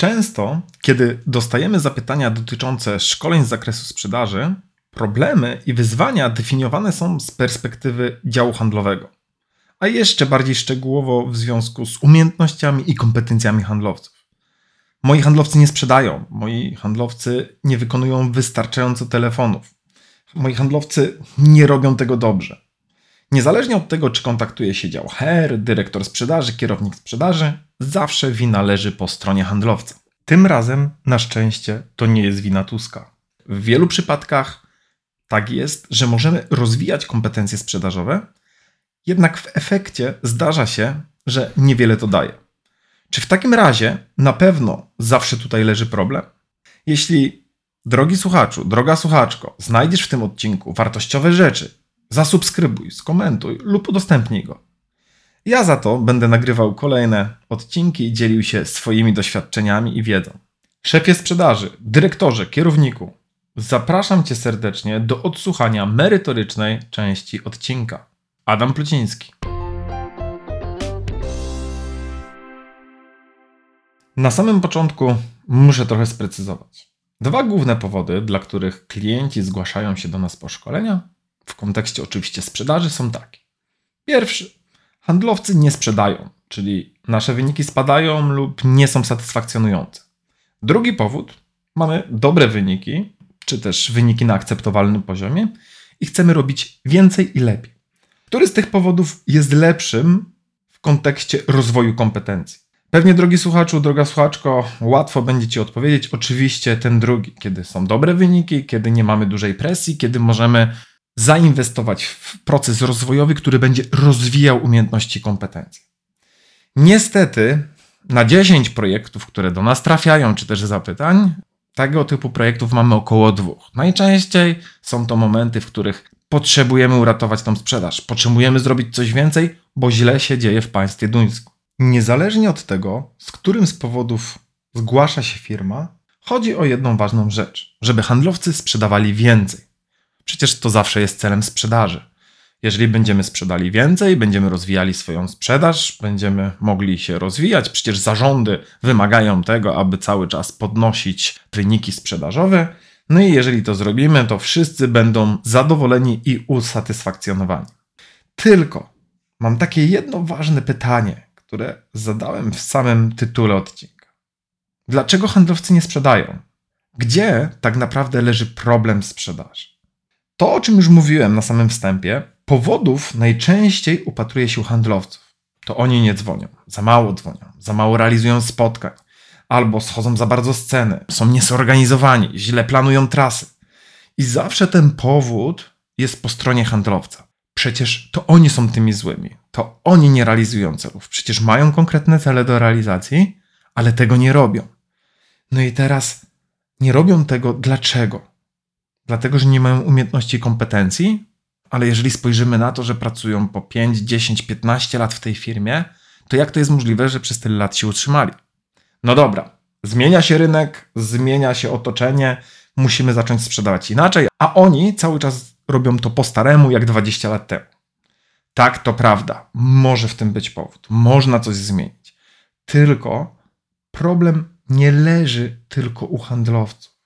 Często, kiedy dostajemy zapytania dotyczące szkoleń z zakresu sprzedaży, problemy i wyzwania definiowane są z perspektywy działu handlowego, a jeszcze bardziej szczegółowo w związku z umiejętnościami i kompetencjami handlowców. Moi handlowcy nie sprzedają, moi handlowcy nie wykonują wystarczająco telefonów, moi handlowcy nie robią tego dobrze. Niezależnie od tego, czy kontaktuje się dział HR, dyrektor sprzedaży, kierownik sprzedaży, zawsze wina leży po stronie handlowca. Tym razem, na szczęście, to nie jest wina Tuska. W wielu przypadkach tak jest, że możemy rozwijać kompetencje sprzedażowe, jednak w efekcie zdarza się, że niewiele to daje. Czy w takim razie na pewno zawsze tutaj leży problem? Jeśli, drogi słuchaczu, droga słuchaczko, znajdziesz w tym odcinku wartościowe rzeczy, zasubskrybuj, skomentuj lub udostępnij go. Ja za to będę nagrywał kolejne odcinki i dzielił się swoimi doświadczeniami i wiedzą. Szefie sprzedaży, dyrektorze, kierowniku, zapraszam Cię serdecznie do odsłuchania merytorycznej części odcinka. Adam Pluciński. Na samym początku muszę trochę sprecyzować. Dwa główne powody, dla których klienci zgłaszają się do nas po szkolenia, w kontekście oczywiście sprzedaży, są takie. Pierwszy handlowcy nie sprzedają, czyli nasze wyniki spadają lub nie są satysfakcjonujące. Drugi powód, mamy dobre wyniki, czy też wyniki na akceptowalnym poziomie i chcemy robić więcej i lepiej. Który z tych powodów jest lepszym w kontekście rozwoju kompetencji? Pewnie, drogi słuchaczu, droga słuchaczko, łatwo będzie Ci odpowiedzieć. Oczywiście ten drugi, kiedy są dobre wyniki, kiedy nie mamy dużej presji, kiedy możemy zainwestować w proces rozwojowy, który będzie rozwijał umiejętności i kompetencje. Niestety, na 10 projektów, które do nas trafiają, czy też zapytań, tego typu projektów mamy około dwóch. Najczęściej są to momenty, w których potrzebujemy uratować tą sprzedaż, potrzebujemy zrobić coś więcej, bo źle się dzieje w państwie duńskim. Niezależnie od tego, z którym z powodów zgłasza się firma, chodzi o jedną ważną rzecz: żeby handlowcy sprzedawali więcej. Przecież to zawsze jest celem sprzedaży. Jeżeli będziemy sprzedali więcej, będziemy rozwijali swoją sprzedaż, będziemy mogli się rozwijać. Przecież zarządy wymagają tego, aby cały czas podnosić wyniki sprzedażowe. No i jeżeli to zrobimy, to wszyscy będą zadowoleni i usatysfakcjonowani. Tylko mam takie jedno ważne pytanie, które zadałem w samym tytule odcinka. Dlaczego handlowcy nie sprzedają? Gdzie tak naprawdę leży problem sprzedaży? To, o czym już mówiłem na samym wstępie, powodów najczęściej upatruje się u handlowców. To oni nie dzwonią, za mało dzwonią, za mało realizują spotkań, albo schodzą za bardzo z ceny, są niesorganizowani, źle planują trasy. I zawsze ten powód jest po stronie handlowca. Przecież to oni są tymi złymi, to oni nie realizują celów. Przecież mają konkretne cele do realizacji, ale tego nie robią. No i teraz nie robią tego dlaczego? Dlatego że nie mają umiejętności i kompetencji, ale jeżeli spojrzymy na to, że pracują po 5, 10, 15 lat w tej firmie, to jak to jest możliwe, że przez tyle lat się utrzymali? No dobra, zmienia się rynek, zmienia się otoczenie, musimy zacząć sprzedawać inaczej, a oni cały czas robią to po staremu, jak 20 lat temu. Tak, to prawda, może w tym być powód, można coś zmienić. Tylko problem nie leży tylko u handlowców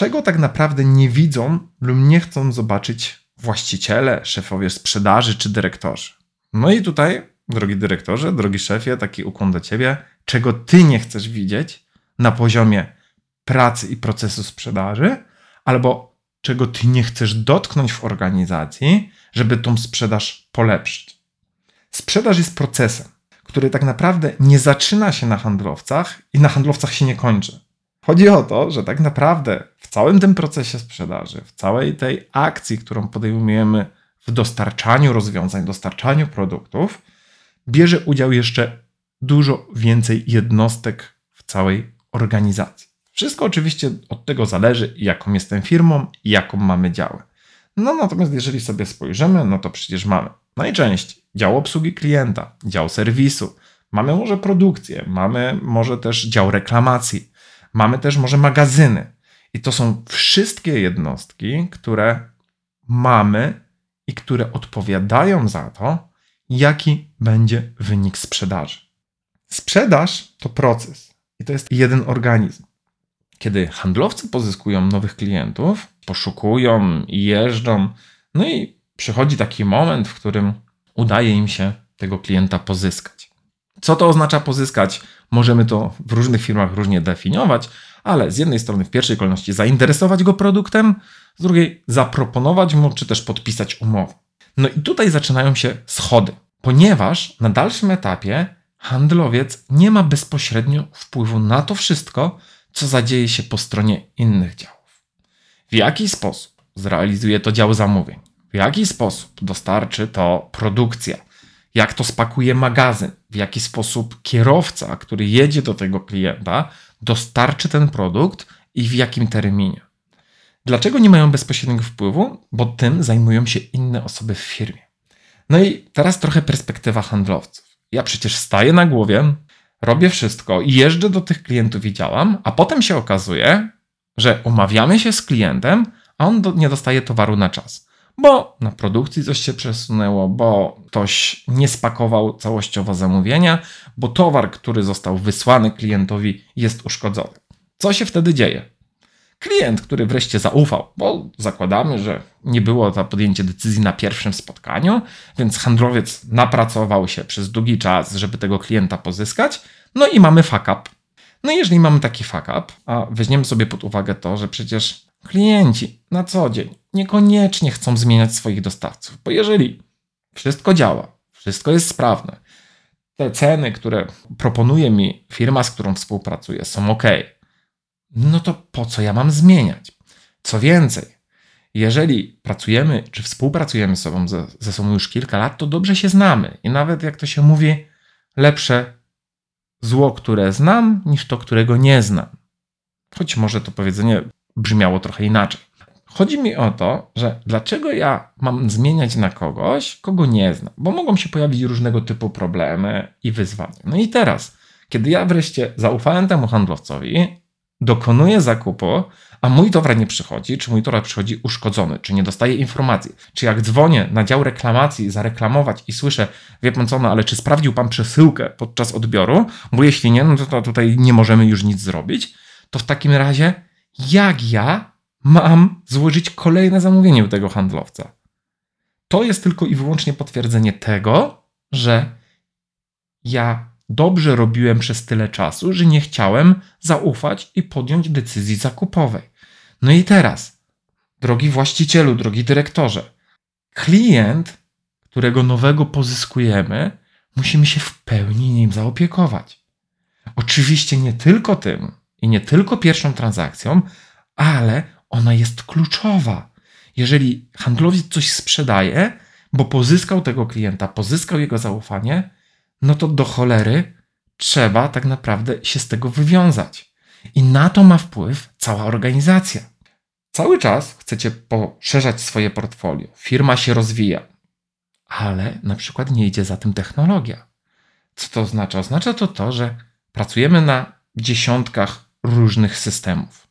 czego tak naprawdę nie widzą lub nie chcą zobaczyć właściciele, szefowie sprzedaży czy dyrektorzy. No i tutaj, drogi dyrektorze, drogi szefie, taki ukłon do ciebie, czego ty nie chcesz widzieć na poziomie pracy i procesu sprzedaży, albo czego ty nie chcesz dotknąć w organizacji, żeby tą sprzedaż polepszyć. Sprzedaż jest procesem, który tak naprawdę nie zaczyna się na handlowcach i na handlowcach się nie kończy. Chodzi o to, że tak naprawdę w całym tym procesie sprzedaży, w całej tej akcji, którą podejmujemy w dostarczaniu rozwiązań, dostarczaniu produktów, bierze udział jeszcze dużo więcej jednostek w całej organizacji. Wszystko oczywiście od tego zależy, jaką jestem firmą i jaką mamy działę. No natomiast jeżeli sobie spojrzymy, no to przecież mamy najczęściej dział obsługi klienta, dział serwisu, mamy może produkcję, mamy może też dział reklamacji, mamy też może magazyny. I to są wszystkie jednostki, które mamy i które odpowiadają za to, jaki będzie wynik sprzedaży. Sprzedaż to proces i to jest jeden organizm. Kiedy handlowcy pozyskują nowych klientów, poszukują, jeżdżą, no i przychodzi taki moment, w którym udaje im się tego klienta pozyskać. Co to oznacza pozyskać? Możemy to w różnych firmach różnie definiować, ale z jednej strony w pierwszej kolejności zainteresować go produktem, z drugiej zaproponować mu, czy też podpisać umowę. No i tutaj zaczynają się schody, ponieważ na dalszym etapie handlowiec nie ma bezpośrednio wpływu na to wszystko, co zadzieje się po stronie innych działów. W jaki sposób zrealizuje to dział zamówień? W jaki sposób dostarczy to produkcja? Jak to spakuje magazyn? W jaki sposób kierowca, który jedzie do tego klienta, dostarczy ten produkt i w jakim terminie? Dlaczego nie mają bezpośredniego wpływu? Bo tym zajmują się inne osoby w firmie. No i teraz trochę perspektywa handlowców. Ja przecież staję na głowie, robię wszystko i jeżdżę do tych klientów i działam, a potem się okazuje, że umawiamy się z klientem, a on do, nie dostaje towaru na czas. Bo na produkcji coś się przesunęło, bo ktoś nie spakował całościowo zamówienia, bo towar, który został wysłany klientowi, jest uszkodzony. Co się wtedy dzieje? Klient, który wreszcie zaufał, bo zakładamy, że nie było to podjęcie decyzji na pierwszym spotkaniu, więc handlowiec napracował się przez długi czas, żeby tego klienta pozyskać, no i mamy fuck up. No i jeżeli mamy taki fuck up, a weźmiemy sobie pod uwagę to, że przecież klienci na co dzień niekoniecznie chcą zmieniać swoich dostawców, bo jeżeli wszystko działa, wszystko jest sprawne, te ceny, które proponuje mi firma, z którą współpracuję, są ok, no to po co ja mam zmieniać? Co więcej, jeżeli pracujemy czy współpracujemy z sobą ze, ze sobą już kilka lat, to dobrze się znamy. I nawet jak to się mówi, lepsze zło, które znam, niż to, którego nie znam. Choć może to powiedzenie brzmiało trochę inaczej. Chodzi mi o to, że dlaczego ja mam zmieniać na kogoś, kogo nie znam, bo mogą się pojawić różnego typu problemy i wyzwania. No i teraz, kiedy ja wreszcie zaufałem temu handlowcowi, dokonuję zakupu, a mój towar nie przychodzi, czy mój towar przychodzi uszkodzony, czy nie dostaję informacji, czy jak dzwonię na dział reklamacji, zareklamować i słyszę, wie pan co, no ale czy sprawdził pan przesyłkę podczas odbioru, bo jeśli nie, no to, to tutaj nie możemy już nic zrobić, to w takim razie jak ja mam złożyć kolejne zamówienie u tego handlowca? To jest tylko i wyłącznie potwierdzenie tego, że ja dobrze robiłem przez tyle czasu, że nie chciałem zaufać i podjąć decyzji zakupowej. No i teraz, drogi właścicielu, drogi dyrektorze, klient, którego nowego pozyskujemy, musimy się w pełni nim zaopiekować. Oczywiście nie tylko tym i nie tylko pierwszą transakcją, ale ona jest kluczowa. Jeżeli handlowiec coś sprzedaje, bo pozyskał tego klienta, pozyskał jego zaufanie, no to do cholery trzeba tak naprawdę się z tego wywiązać. I na to ma wpływ cała organizacja. Cały czas chcecie poszerzać swoje portfolio, firma się rozwija, ale na przykład nie idzie za tym technologia. Co to oznacza? Oznacza to to, że pracujemy na dziesiątkach różnych systemów.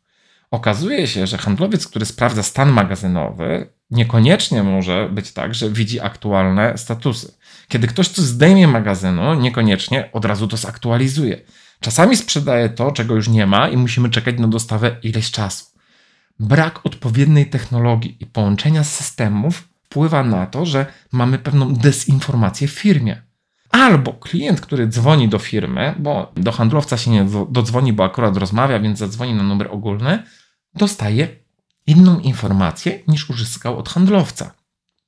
Okazuje się, że handlowiec, który sprawdza stan magazynowy, niekoniecznie może być tak, że widzi aktualne statusy. Kiedy ktoś coś zdejmie magazynu, niekoniecznie od razu to zaktualizuje. Czasami sprzedaje to, czego już nie ma i musimy czekać na dostawę ileś czasu. Brak odpowiedniej technologii i połączenia systemów wpływa na to, że mamy pewną dezinformację w firmie. Albo klient, który dzwoni do firmy, bo do handlowca się nie dodzwoni, bo akurat rozmawia, więc zadzwoni na numer ogólny, dostaje inną informację niż uzyskał od handlowca.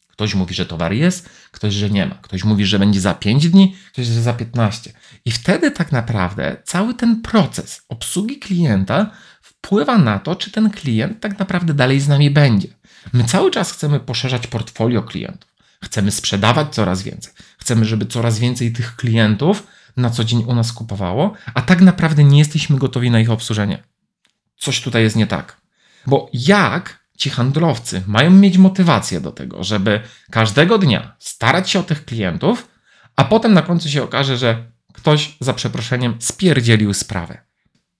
Ktoś mówi, że towar jest, ktoś, że nie ma. Ktoś mówi, że będzie za 5 dni, ktoś, że za 15. I wtedy tak naprawdę cały ten proces obsługi klienta wpływa na to, czy ten klient tak naprawdę dalej z nami będzie. My cały czas chcemy poszerzać portfolio klientów. Chcemy sprzedawać coraz więcej. Chcemy, żeby coraz więcej tych klientów na co dzień u nas kupowało, a tak naprawdę nie jesteśmy gotowi na ich obsłużenie. Coś tutaj jest nie tak. Bo jak ci handlowcy mają mieć motywację do tego, żeby każdego dnia starać się o tych klientów, a potem na końcu się okaże, że ktoś za przeproszeniem spierdzielił sprawę.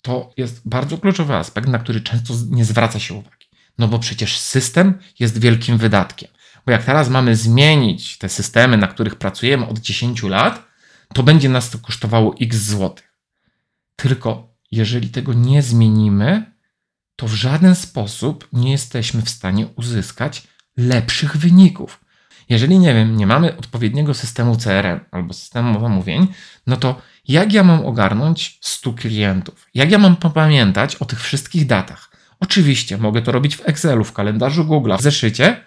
To jest bardzo kluczowy aspekt, na który często nie zwraca się uwagi. No bo przecież system jest wielkim wydatkiem. Bo jak teraz mamy zmienić te systemy, na których pracujemy od 10 lat, to będzie nas to kosztowało x złotych. Tylko jeżeli tego nie zmienimy, to w żaden sposób nie jesteśmy w stanie uzyskać lepszych wyników. Jeżeli nie wiem, nie mamy odpowiedniego systemu CRM albo systemu zamówień, no to jak ja mam ogarnąć 100 klientów? Jak ja mam pamiętać o tych wszystkich datach? Oczywiście mogę to robić w Excelu, w kalendarzu Google, w zeszycie,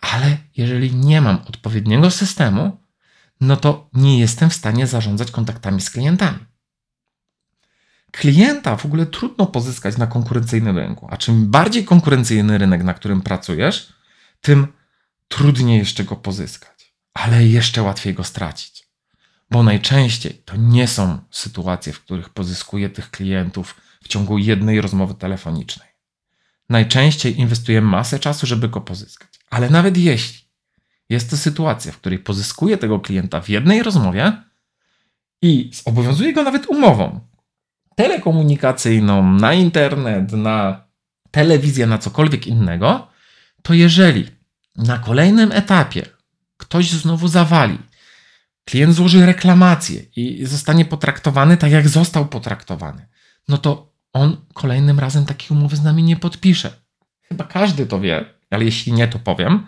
ale jeżeli nie mam odpowiedniego systemu, no to nie jestem w stanie zarządzać kontaktami z klientami. Klienta w ogóle trudno pozyskać na konkurencyjnym rynku, a czym bardziej konkurencyjny rynek, na którym pracujesz, tym trudniej jeszcze go pozyskać, ale jeszcze łatwiej go stracić. Bo najczęściej to nie są sytuacje, w których pozyskuję tych klientów w ciągu jednej rozmowy telefonicznej. Najczęściej inwestuję masę czasu, żeby go pozyskać. Ale nawet jeśli jest to sytuacja, w której pozyskuję tego klienta w jednej rozmowie i obowiązuje go nawet umową telekomunikacyjną, na internet, na telewizję, na cokolwiek innego, to jeżeli na kolejnym etapie ktoś znowu zawali, klient złoży reklamację i zostanie potraktowany tak, jak został potraktowany, no to on kolejnym razem takiej umowy z nami nie podpisze. Chyba każdy to wie, ale jeśli nie, to powiem.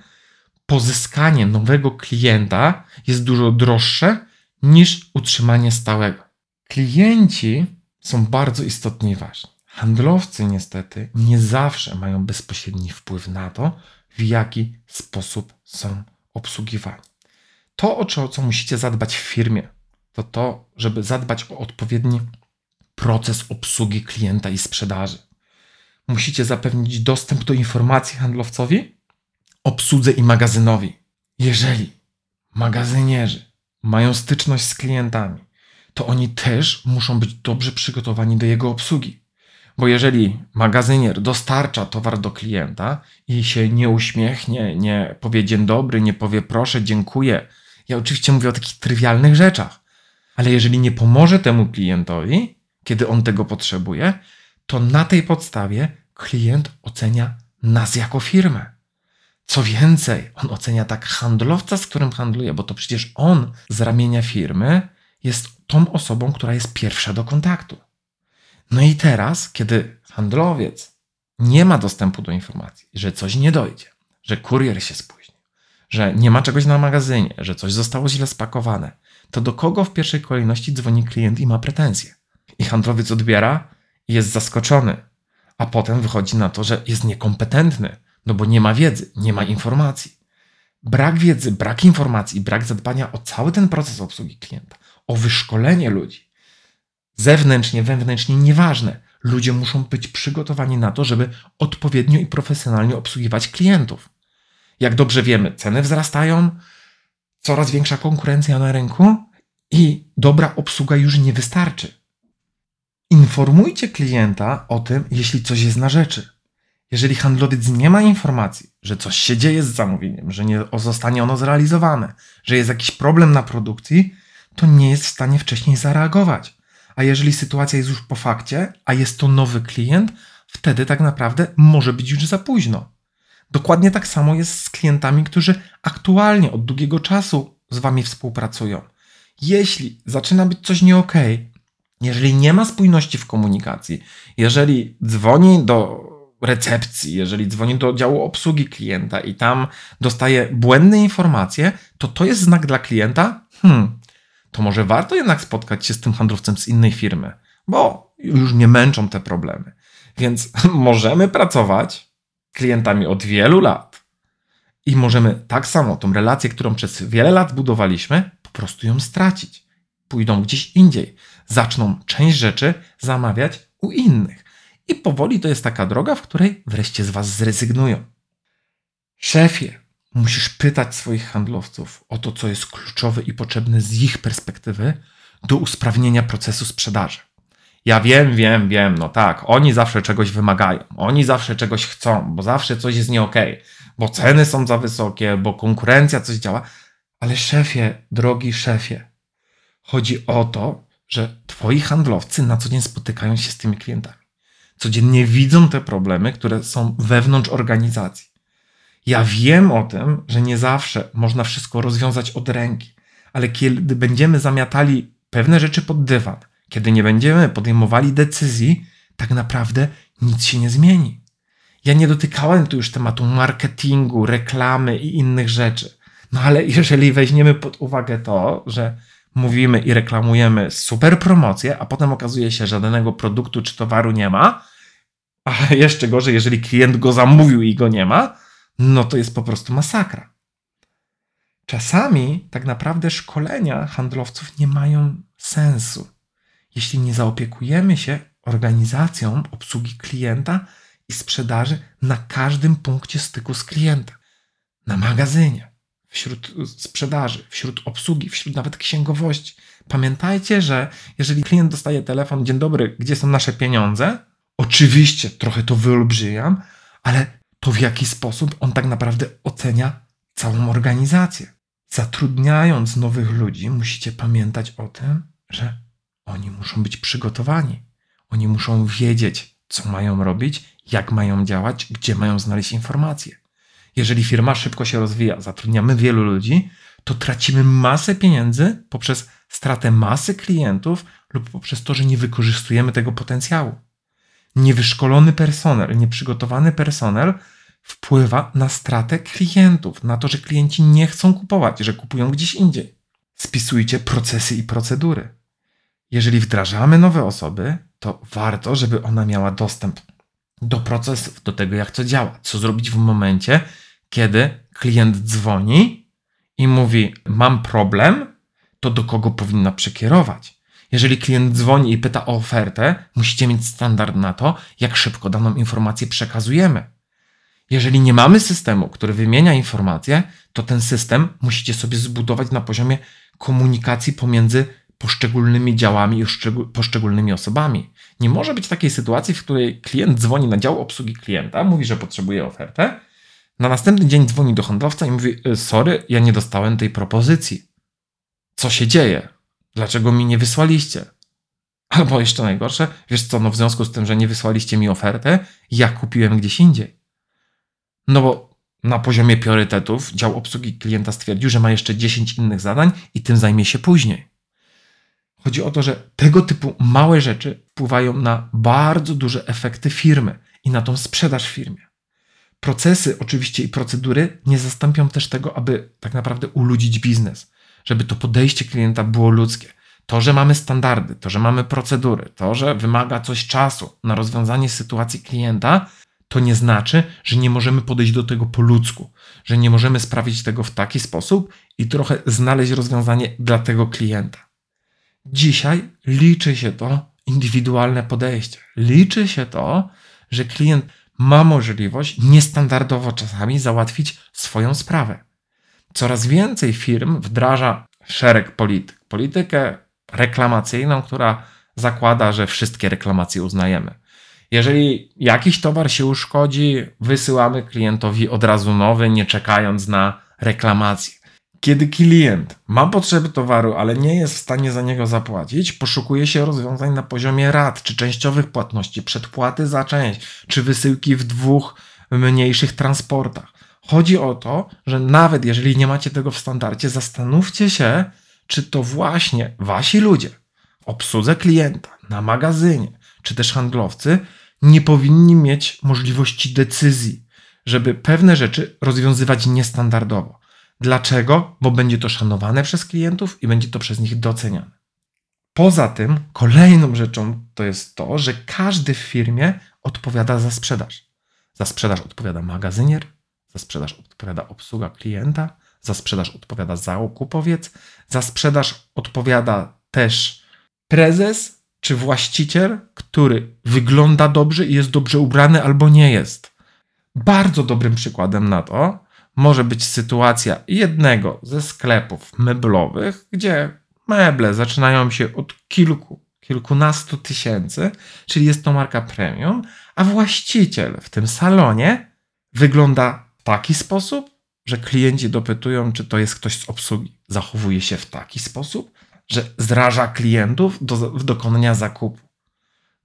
Pozyskanie nowego klienta jest dużo droższe niż utrzymanie stałego. Klienci są bardzo istotni i ważni. Handlowcy niestety nie zawsze mają bezpośredni wpływ na to, w jaki sposób są obsługiwani. To, o co, co musicie zadbać w firmie, to to, żeby zadbać o odpowiedni proces obsługi klienta i sprzedaży. Musicie zapewnić dostęp do informacji handlowcowi, obsłudze i magazynowi. Jeżeli magazynierzy mają styczność z klientami, to oni też muszą być dobrze przygotowani do jego obsługi. Bo jeżeli magazynier dostarcza towar do klienta i się nie uśmiechnie, nie powie dzień dobry, nie powie proszę, dziękuję, ja oczywiście mówię o takich trywialnych rzeczach, ale jeżeli nie pomoże temu klientowi, kiedy on tego potrzebuje, to na tej podstawie klient ocenia nas jako firmę. Co więcej, on ocenia tak handlowca, z którym handluje, bo to przecież on z ramienia firmy jest tą osobą, która jest pierwsza do kontaktu. No i teraz, kiedy handlowiec nie ma dostępu do informacji, że coś nie dojdzie, że kurier się spóźnił, że nie ma czegoś na magazynie, że coś zostało źle spakowane, to do kogo w pierwszej kolejności dzwoni klient i ma pretensje? I handlowiec odbiera i jest zaskoczony, a potem wychodzi na to, że jest niekompetentny, no bo nie ma wiedzy, nie ma informacji. Brak wiedzy, brak informacji, brak zadbania o cały ten proces obsługi klienta, o wyszkolenie ludzi. Zewnętrznie, wewnętrznie, nieważne. Ludzie muszą być przygotowani na to, żeby odpowiednio i profesjonalnie obsługiwać klientów. Jak dobrze wiemy, ceny wzrastają, coraz większa konkurencja na rynku i dobra obsługa już nie wystarczy. Informujcie klienta o tym, jeśli coś jest na rzeczy. Jeżeli handlowiec nie ma informacji, że coś się dzieje z zamówieniem, że nie zostanie ono zrealizowane, że jest jakiś problem na produkcji, to nie jest w stanie wcześniej zareagować. A jeżeli sytuacja jest już po fakcie, a jest to nowy klient, wtedy tak naprawdę może być już za późno. Dokładnie tak samo jest z klientami, którzy aktualnie od długiego czasu z Wami współpracują. Jeśli zaczyna być coś nie jeżeli nie ma spójności w komunikacji, jeżeli dzwoni do recepcji, jeżeli dzwoni do działu obsługi klienta i tam dostaje błędne informacje, to to jest znak dla klienta, hmm, to może warto jednak spotkać się z tym handlowcem z innej firmy, bo już nie męczą te problemy. Więc możemy pracować klientami od wielu lat i możemy tak samo tą relację, którą przez wiele lat budowaliśmy, po prostu ją stracić. Pójdą gdzieś indziej, zaczną część rzeczy zamawiać u innych. I powoli to jest taka droga, w której wreszcie z Was zrezygnują. Szefie, musisz pytać swoich handlowców o to, co jest kluczowe i potrzebne z ich perspektywy do usprawnienia procesu sprzedaży. Ja wiem, wiem, wiem, no tak, oni zawsze czegoś wymagają, oni zawsze czegoś chcą, bo zawsze coś jest nie okay, bo ceny są za wysokie, bo konkurencja coś działa. Ale szefie, drogi szefie, chodzi o to, że twoi handlowcy na co dzień spotykają się z tymi klientami. Codziennie widzą te problemy, które są wewnątrz organizacji. Ja wiem o tym, że nie zawsze można wszystko rozwiązać od ręki, ale kiedy będziemy zamiatali pewne rzeczy pod dywan, kiedy nie będziemy podejmowali decyzji, tak naprawdę nic się nie zmieni. Ja nie dotykałem tu już tematu marketingu, reklamy i innych rzeczy. No ale jeżeli weźmiemy pod uwagę to, że mówimy i reklamujemy super promocję, a potem okazuje się, że żadnego produktu czy towaru nie ma, a jeszcze gorzej, jeżeli klient go zamówił i go nie ma, no to jest po prostu masakra. Czasami tak naprawdę szkolenia handlowców nie mają sensu, jeśli nie zaopiekujemy się organizacją obsługi klienta i sprzedaży na każdym punkcie styku z klientem. Na magazynie, wśród sprzedaży, wśród obsługi, wśród nawet księgowości. Pamiętajcie, że jeżeli klient dostaje telefon, dzień dobry, gdzie są nasze pieniądze? Oczywiście trochę to wyolbrzymiam, ale to w jaki sposób on tak naprawdę ocenia całą organizację. Zatrudniając nowych ludzi, musicie pamiętać o tym, że oni muszą być przygotowani. Oni muszą wiedzieć, co mają robić, jak mają działać, gdzie mają znaleźć informacje. Jeżeli firma szybko się rozwija, zatrudniamy wielu ludzi, to tracimy masę pieniędzy poprzez stratę masy klientów lub poprzez to, że nie wykorzystujemy tego potencjału. Niewyszkolony personel, nieprzygotowany personel wpływa na stratę klientów, na to, że klienci nie chcą kupować, że kupują gdzieś indziej. Spisujcie procesy i procedury. Jeżeli wdrażamy nowe osoby, to warto, żeby ona miała dostęp do procesów, do tego, jak to działa. Co zrobić w momencie, kiedy klient dzwoni i mówi: Mam problem, to do kogo powinna przekierować? Jeżeli klient dzwoni i pyta o ofertę, musicie mieć standard na to, jak szybko daną informację przekazujemy. Jeżeli nie mamy systemu, który wymienia informacje, to ten system musicie sobie zbudować na poziomie komunikacji pomiędzy poszczególnymi działami i poszczególnymi osobami. Nie może być takiej sytuacji, w której klient dzwoni na dział obsługi klienta, mówi, że potrzebuje ofertę, na następny dzień dzwoni do handlowca i mówi: y, Sorry, ja nie dostałem tej propozycji. Co się dzieje? Dlaczego mi nie wysłaliście? Albo jeszcze najgorsze, wiesz co, no w związku z tym, że nie wysłaliście mi ofertę, ja kupiłem gdzieś indziej. No bo na poziomie priorytetów dział obsługi klienta stwierdził, że ma jeszcze 10 innych zadań i tym zajmie się później. Chodzi o to, że tego typu małe rzeczy wpływają na bardzo duże efekty firmy i na tą sprzedaż w firmie. Procesy oczywiście i procedury nie zastąpią też tego, aby tak naprawdę uludzić biznes, żeby to podejście klienta było ludzkie. To, że mamy standardy, to, że mamy procedury, to, że wymaga coś czasu na rozwiązanie sytuacji klienta, to nie znaczy, że nie możemy podejść do tego po ludzku, że nie możemy sprawić tego w taki sposób i trochę znaleźć rozwiązanie dla tego klienta. Dzisiaj liczy się to indywidualne podejście. Liczy się to, że klient ma możliwość niestandardowo czasami załatwić swoją sprawę. Coraz więcej firm wdraża szereg polityk. Politykę reklamacyjną, która zakłada, że wszystkie reklamacje uznajemy. Jeżeli jakiś towar się uszkodzi, wysyłamy klientowi od razu nowy, nie czekając na reklamację. Kiedy klient ma potrzeby towaru, ale nie jest w stanie za niego zapłacić, poszukuje się rozwiązań na poziomie rat czy częściowych płatności, przedpłaty za część, czy wysyłki w dwóch mniejszych transportach. Chodzi o to, że nawet jeżeli nie macie tego w standardzie, zastanówcie się, czy to właśnie wasi ludzie w obsłudze klienta, na magazynie, czy też handlowcy nie powinni mieć możliwości decyzji, żeby pewne rzeczy rozwiązywać niestandardowo. Dlaczego? Bo będzie to szanowane przez klientów i będzie to przez nich doceniane. Poza tym, kolejną rzeczą to jest to, że każdy w firmie odpowiada za sprzedaż. Za sprzedaż odpowiada magazynier, za sprzedaż odpowiada obsługa klienta, za sprzedaż odpowiada zakupowiec, za sprzedaż odpowiada też prezes czy właściciel, który wygląda dobrze i jest dobrze ubrany albo nie jest. Bardzo dobrym przykładem na to może być sytuacja jednego ze sklepów meblowych, gdzie meble zaczynają się od kilku, kilkunastu tysięcy, czyli jest to marka premium, a właściciel w tym salonie wygląda taki sposób, że klienci dopytują, czy to jest ktoś z obsługi. Zachowuje się w taki sposób, że zraża klientów do dokonania zakupu.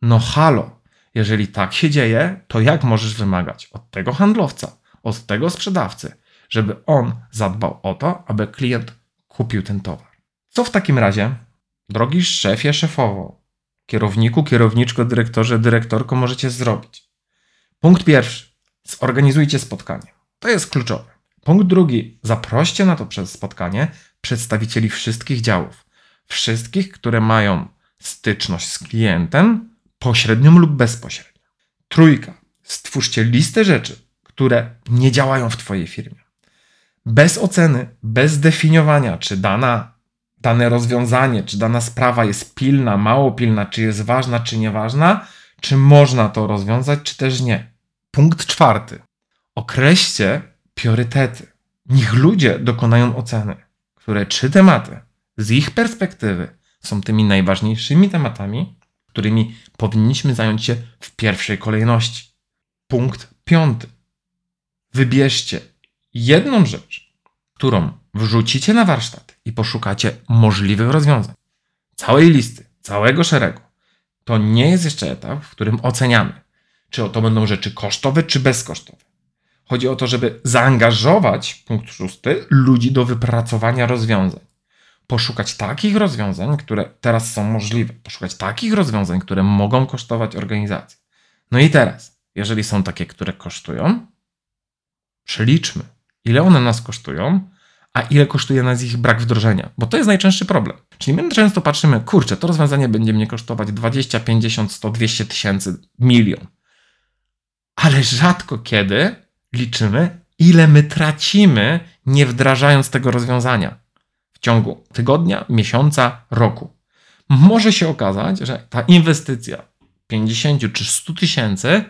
No halo, jeżeli tak się dzieje, to jak możesz wymagać od tego handlowca, od tego sprzedawcy, żeby on zadbał o to, aby klient kupił ten towar? Co w takim razie, drogi szefie, szefowo, kierowniku, kierowniczko, dyrektorze, dyrektorko, możecie zrobić? Punkt pierwszy. Zorganizujcie spotkanie. To jest kluczowe. Punkt drugi. Zaproście na to przez spotkanie przedstawicieli wszystkich działów. Wszystkich, które mają styczność z klientem, pośrednią lub bezpośrednią. Trójka. Stwórzcie listę rzeczy, które nie działają w Twojej firmie. Bez oceny, bez zdefiniowania, czy dana, dane rozwiązanie, czy dana sprawa jest pilna, mało pilna, czy jest ważna, czy nieważna, czy można to rozwiązać, czy też nie. Punkt czwarty. Określcie priorytety. Niech ludzie dokonają oceny, które trzy tematy z ich perspektywy są tymi najważniejszymi tematami, którymi powinniśmy zająć się w pierwszej kolejności. Punkt piąty. Wybierzcie jedną rzecz, którą wrzucicie na warsztat i poszukacie możliwych rozwiązań. Całej listy, całego szeregu. To nie jest jeszcze etap, w którym oceniamy, czy to będą rzeczy kosztowe, czy bezkosztowe. Chodzi o to, żeby zaangażować, punkt szósty, ludzi do wypracowania rozwiązań. Poszukać takich rozwiązań, które teraz są możliwe. Poszukać takich rozwiązań, które mogą kosztować organizację. No i teraz, jeżeli są takie, które kosztują, przeliczmy, ile one nas kosztują, a ile kosztuje nas ich brak wdrożenia, bo to jest najczęstszy problem. Czyli my często patrzymy, kurczę, to rozwiązanie będzie mnie kosztować 20, 50, 100, 200 tysięcy, milion. Ale rzadko kiedy liczymy, ile my tracimy, nie wdrażając tego rozwiązania w ciągu tygodnia, miesiąca, roku. Może się okazać, że ta inwestycja 50 czy 100 tysięcy,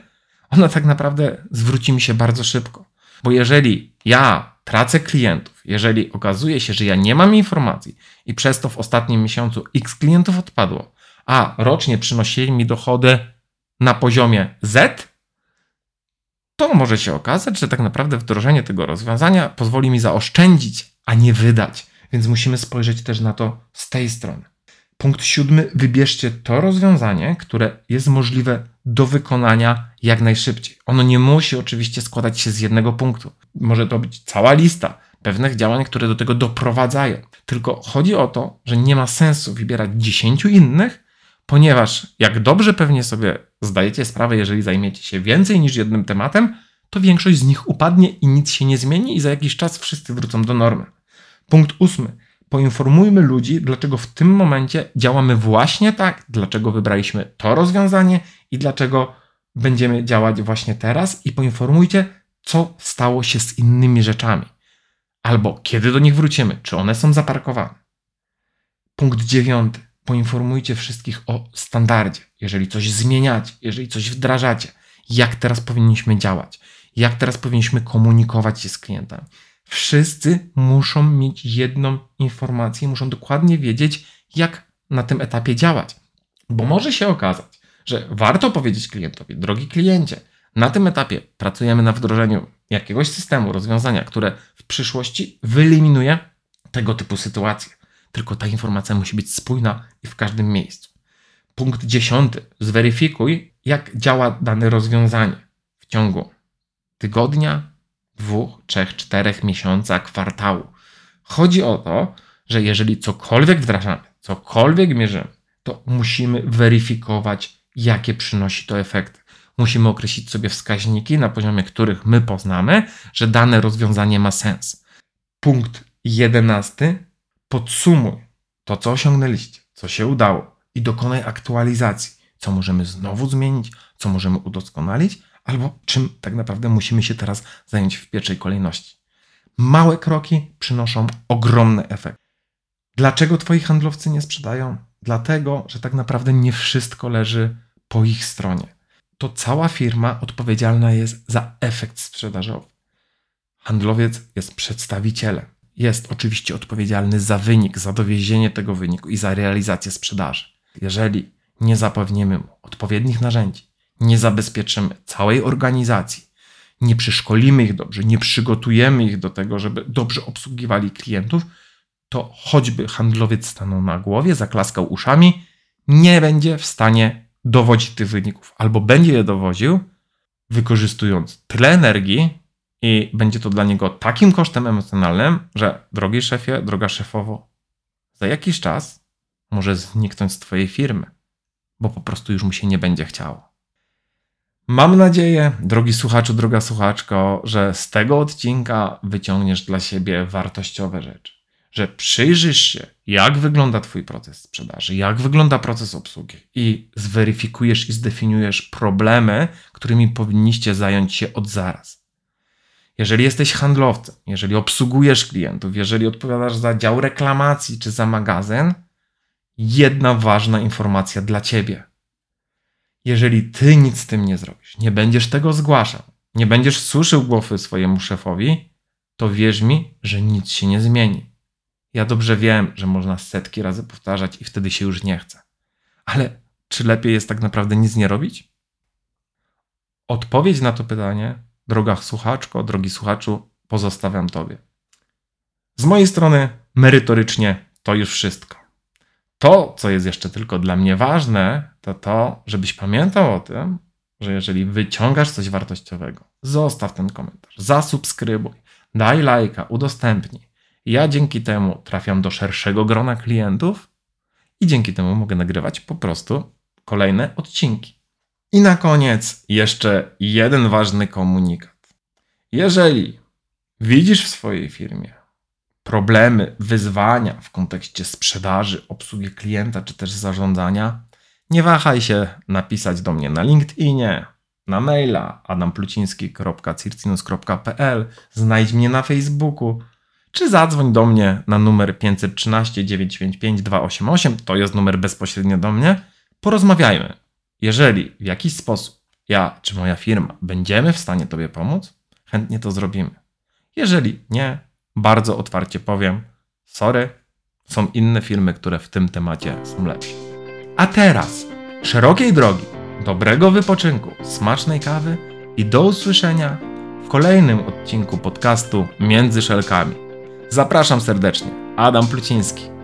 ona tak naprawdę zwróci mi się bardzo szybko. Bo jeżeli ja tracę klientów, jeżeli okazuje się, że ja nie mam informacji i przez to w ostatnim miesiącu x klientów odpadło, a rocznie przynosili mi dochody na poziomie Z, to może się okazać, że tak naprawdę wdrożenie tego rozwiązania pozwoli mi zaoszczędzić, a nie wydać. Więc musimy spojrzeć też na to z tej strony. Punkt siódmy: wybierzcie to rozwiązanie, które jest możliwe do wykonania jak najszybciej. Ono nie musi oczywiście składać się z jednego punktu. Może to być cała lista pewnych działań, które do tego doprowadzają. Tylko chodzi o to, że nie ma sensu wybierać dziesięciu innych, ponieważ jak dobrze pewnie sobie zdajecie sprawę, jeżeli zajmiecie się więcej niż jednym tematem, to większość z nich upadnie i nic się nie zmieni i za jakiś czas wszyscy wrócą do normy. Punkt ósmy. Poinformujmy ludzi, dlaczego w tym momencie działamy właśnie tak, dlaczego wybraliśmy to rozwiązanie i dlaczego będziemy działać właśnie teraz i poinformujcie, co stało się z innymi rzeczami. Albo kiedy do nich wrócimy, czy one są zaparkowane. Punkt dziewiąty poinformujcie wszystkich o standardzie. Jeżeli coś zmieniacie, jeżeli coś wdrażacie, jak teraz powinniśmy działać, jak teraz powinniśmy komunikować się z klientami. Wszyscy muszą mieć jedną informację, muszą dokładnie wiedzieć, jak na tym etapie działać. Bo może się okazać, że warto powiedzieć klientowi, drogi kliencie, na tym etapie pracujemy na wdrożeniu jakiegoś systemu, rozwiązania, które w przyszłości wyeliminuje tego typu sytuacje tylko ta informacja musi być spójna i w każdym miejscu. Punkt dziesiąty. Zweryfikuj, jak działa dane rozwiązanie w ciągu tygodnia, dwóch, trzech, czterech miesiąca, kwartału. Chodzi o to, że jeżeli cokolwiek wdrażamy, cokolwiek mierzymy, to musimy weryfikować, jakie przynosi to efekty. Musimy określić sobie wskaźniki, na poziomie których my poznamy, że dane rozwiązanie ma sens. Punkt jedenasty podsumuj to, co osiągnęliście, co się udało i dokonaj aktualizacji, co możemy znowu zmienić, co możemy udoskonalić, albo czym tak naprawdę musimy się teraz zająć w pierwszej kolejności. Małe kroki przynoszą ogromny efekt. Dlaczego twoi handlowcy nie sprzedają? Dlatego, że tak naprawdę nie wszystko leży po ich stronie. To cała firma odpowiedzialna jest za efekt sprzedażowy. Handlowiec jest przedstawicielem. Jest oczywiście odpowiedzialny za wynik, za dowiezienie tego wyniku i za realizację sprzedaży. Jeżeli nie zapewnimy mu odpowiednich narzędzi, nie zabezpieczymy całej organizacji, nie przeszkolimy ich dobrze, nie przygotujemy ich do tego, żeby dobrze obsługiwali klientów, to choćby handlowiec stanął na głowie, zaklaskał uszami, nie będzie w stanie dowodzić tych wyników, albo będzie je dowodził, wykorzystując tyle energii, i będzie to dla niego takim kosztem emocjonalnym, że drogi szefie, droga szefowo, za jakiś czas może zniknąć z Twojej firmy, bo po prostu już mu się nie będzie chciało. Mam nadzieję, drogi słuchaczu, droga słuchaczko, że z tego odcinka wyciągniesz dla siebie wartościowe rzeczy. Że przyjrzysz się, jak wygląda Twój proces sprzedaży, jak wygląda proces obsługi i zweryfikujesz i zdefiniujesz problemy, którymi powinniście zająć się od zaraz. Jeżeli jesteś handlowcem, jeżeli obsługujesz klientów, jeżeli odpowiadasz za dział reklamacji czy za magazyn, jedna ważna informacja dla ciebie. Jeżeli ty nic z tym nie zrobisz, nie będziesz tego zgłaszał, nie będziesz suszył głowy swojemu szefowi, to wierz mi, że nic się nie zmieni. Ja dobrze wiem, że można setki razy powtarzać i wtedy się już nie chce. Ale czy lepiej jest tak naprawdę nic nie robić? Odpowiedź na to pytanie droga słuchaczko, drogi słuchaczu, pozostawiam Tobie. Z mojej strony, merytorycznie, to już wszystko. To, co jest jeszcze tylko dla mnie ważne, to to, żebyś pamiętał o tym, że jeżeli wyciągasz coś wartościowego, zostaw ten komentarz, zasubskrybuj, daj lajka, udostępnij. Ja dzięki temu trafiam do szerszego grona klientów i dzięki temu mogę nagrywać po prostu kolejne odcinki. I na koniec jeszcze jeden ważny komunikat. Jeżeli widzisz w swojej firmie problemy, wyzwania w kontekście sprzedaży, obsługi klienta czy też zarządzania, nie wahaj się napisać do mnie na LinkedInie, na maila adampluciński.circinus.pl, znajdź mnie na Facebooku, czy zadzwoń do mnie na numer 513 955 288, to jest numer bezpośrednio do mnie. Porozmawiajmy. Jeżeli w jakiś sposób ja czy moja firma będziemy w stanie Tobie pomóc, chętnie to zrobimy. Jeżeli nie, bardzo otwarcie powiem: sorry, są inne firmy, które w tym temacie są lepsze. A teraz szerokiej drogi, dobrego wypoczynku, smacznej kawy i do usłyszenia w kolejnym odcinku podcastu Między Szelkami. Zapraszam serdecznie, Adam Pluciński.